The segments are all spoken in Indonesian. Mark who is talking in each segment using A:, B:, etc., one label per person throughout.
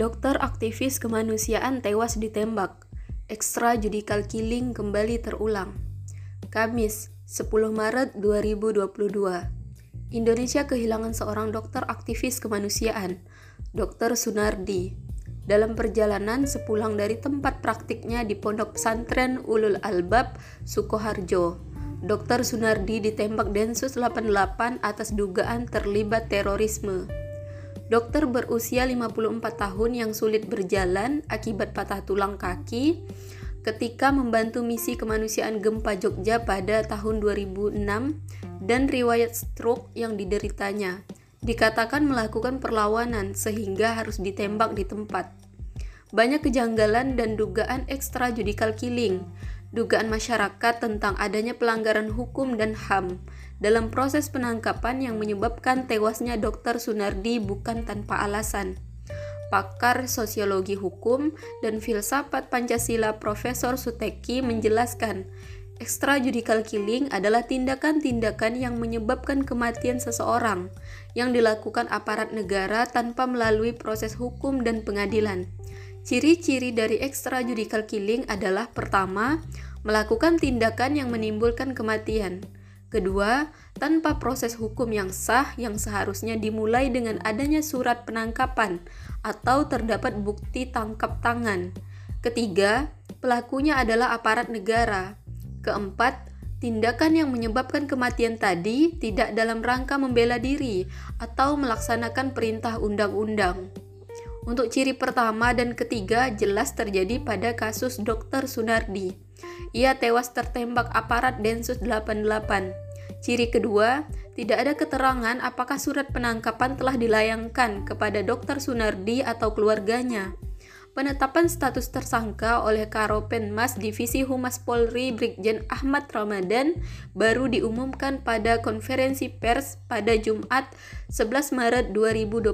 A: Dokter aktivis kemanusiaan tewas ditembak. Extrajudicial killing kembali terulang. Kamis, 10 Maret 2022. Indonesia kehilangan seorang dokter aktivis kemanusiaan, Dr. Sunardi. Dalam perjalanan sepulang dari tempat praktiknya di Pondok Pesantren Ulul Albab, Sukoharjo, Dr. Sunardi ditembak Densus 88 atas dugaan terlibat terorisme. Dokter berusia 54 tahun yang sulit berjalan akibat patah tulang kaki ketika membantu misi kemanusiaan gempa Jogja pada tahun 2006 dan riwayat stroke yang dideritanya. Dikatakan melakukan perlawanan sehingga harus ditembak di tempat. Banyak kejanggalan dan dugaan extrajudicial killing, dugaan masyarakat tentang adanya pelanggaran hukum dan HAM dalam proses penangkapan yang menyebabkan tewasnya Dr. Sunardi bukan tanpa alasan. Pakar sosiologi hukum dan filsafat Pancasila Profesor Suteki menjelaskan, extrajudicial killing adalah tindakan-tindakan yang menyebabkan kematian seseorang yang dilakukan aparat negara tanpa melalui proses hukum dan pengadilan. Ciri-ciri dari extrajudicial killing adalah pertama, melakukan tindakan yang menimbulkan kematian. Kedua, tanpa proses hukum yang sah yang seharusnya dimulai dengan adanya surat penangkapan atau terdapat bukti tangkap tangan. Ketiga, pelakunya adalah aparat negara. Keempat, tindakan yang menyebabkan kematian tadi tidak dalam rangka membela diri atau melaksanakan perintah undang-undang. Untuk ciri pertama dan ketiga jelas terjadi pada kasus Dr. Sunardi. Ia tewas tertembak aparat Densus 88. Ciri kedua, tidak ada keterangan apakah surat penangkapan telah dilayangkan kepada Dr. Sunardi atau keluarganya. Penetapan status tersangka oleh Karopenmas Divisi Humas Polri Brigjen Ahmad Ramadan baru diumumkan pada konferensi pers pada Jumat 11 Maret 2022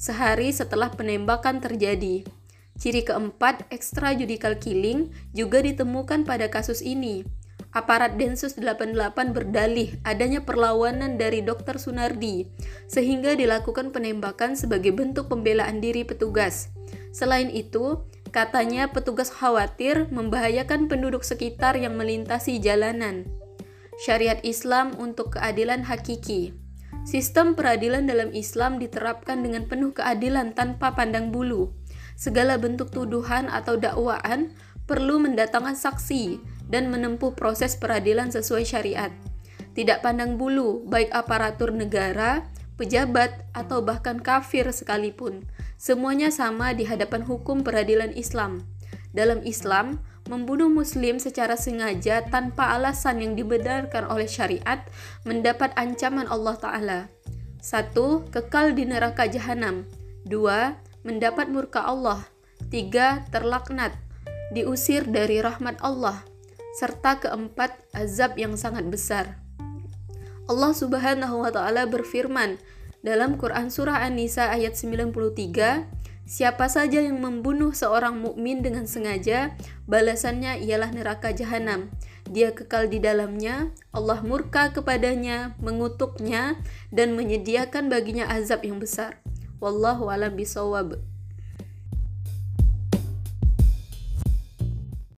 A: sehari setelah penembakan terjadi. Ciri keempat, extrajudicial killing juga ditemukan pada kasus ini. Aparat Densus 88 berdalih adanya perlawanan dari Dr. Sunardi, sehingga dilakukan penembakan sebagai bentuk pembelaan diri petugas. Selain itu, katanya petugas khawatir membahayakan penduduk sekitar yang melintasi jalanan. Syariat Islam untuk keadilan hakiki. Sistem peradilan dalam Islam diterapkan dengan penuh keadilan tanpa pandang bulu. Segala bentuk tuduhan atau dakwaan perlu mendatangkan saksi dan menempuh proses peradilan sesuai syariat. Tidak pandang bulu, baik aparatur negara, pejabat, atau bahkan kafir sekalipun. Semuanya sama di hadapan hukum peradilan Islam. Dalam Islam, membunuh muslim secara sengaja tanpa alasan yang dibenarkan oleh syariat mendapat ancaman Allah Ta'ala. 1. Kekal di neraka jahanam 2. Mendapat murka Allah 3. Terlaknat Diusir dari rahmat Allah Serta keempat, azab yang sangat besar Allah Subhanahu wa Ta'ala berfirman dalam Quran Surah An-Nisa ayat 93 Siapa saja yang membunuh seorang mukmin dengan sengaja, balasannya ialah neraka jahanam. Dia kekal di dalamnya, Allah murka kepadanya, mengutuknya, dan menyediakan baginya azab yang besar. Wallahu a'lam bisawab.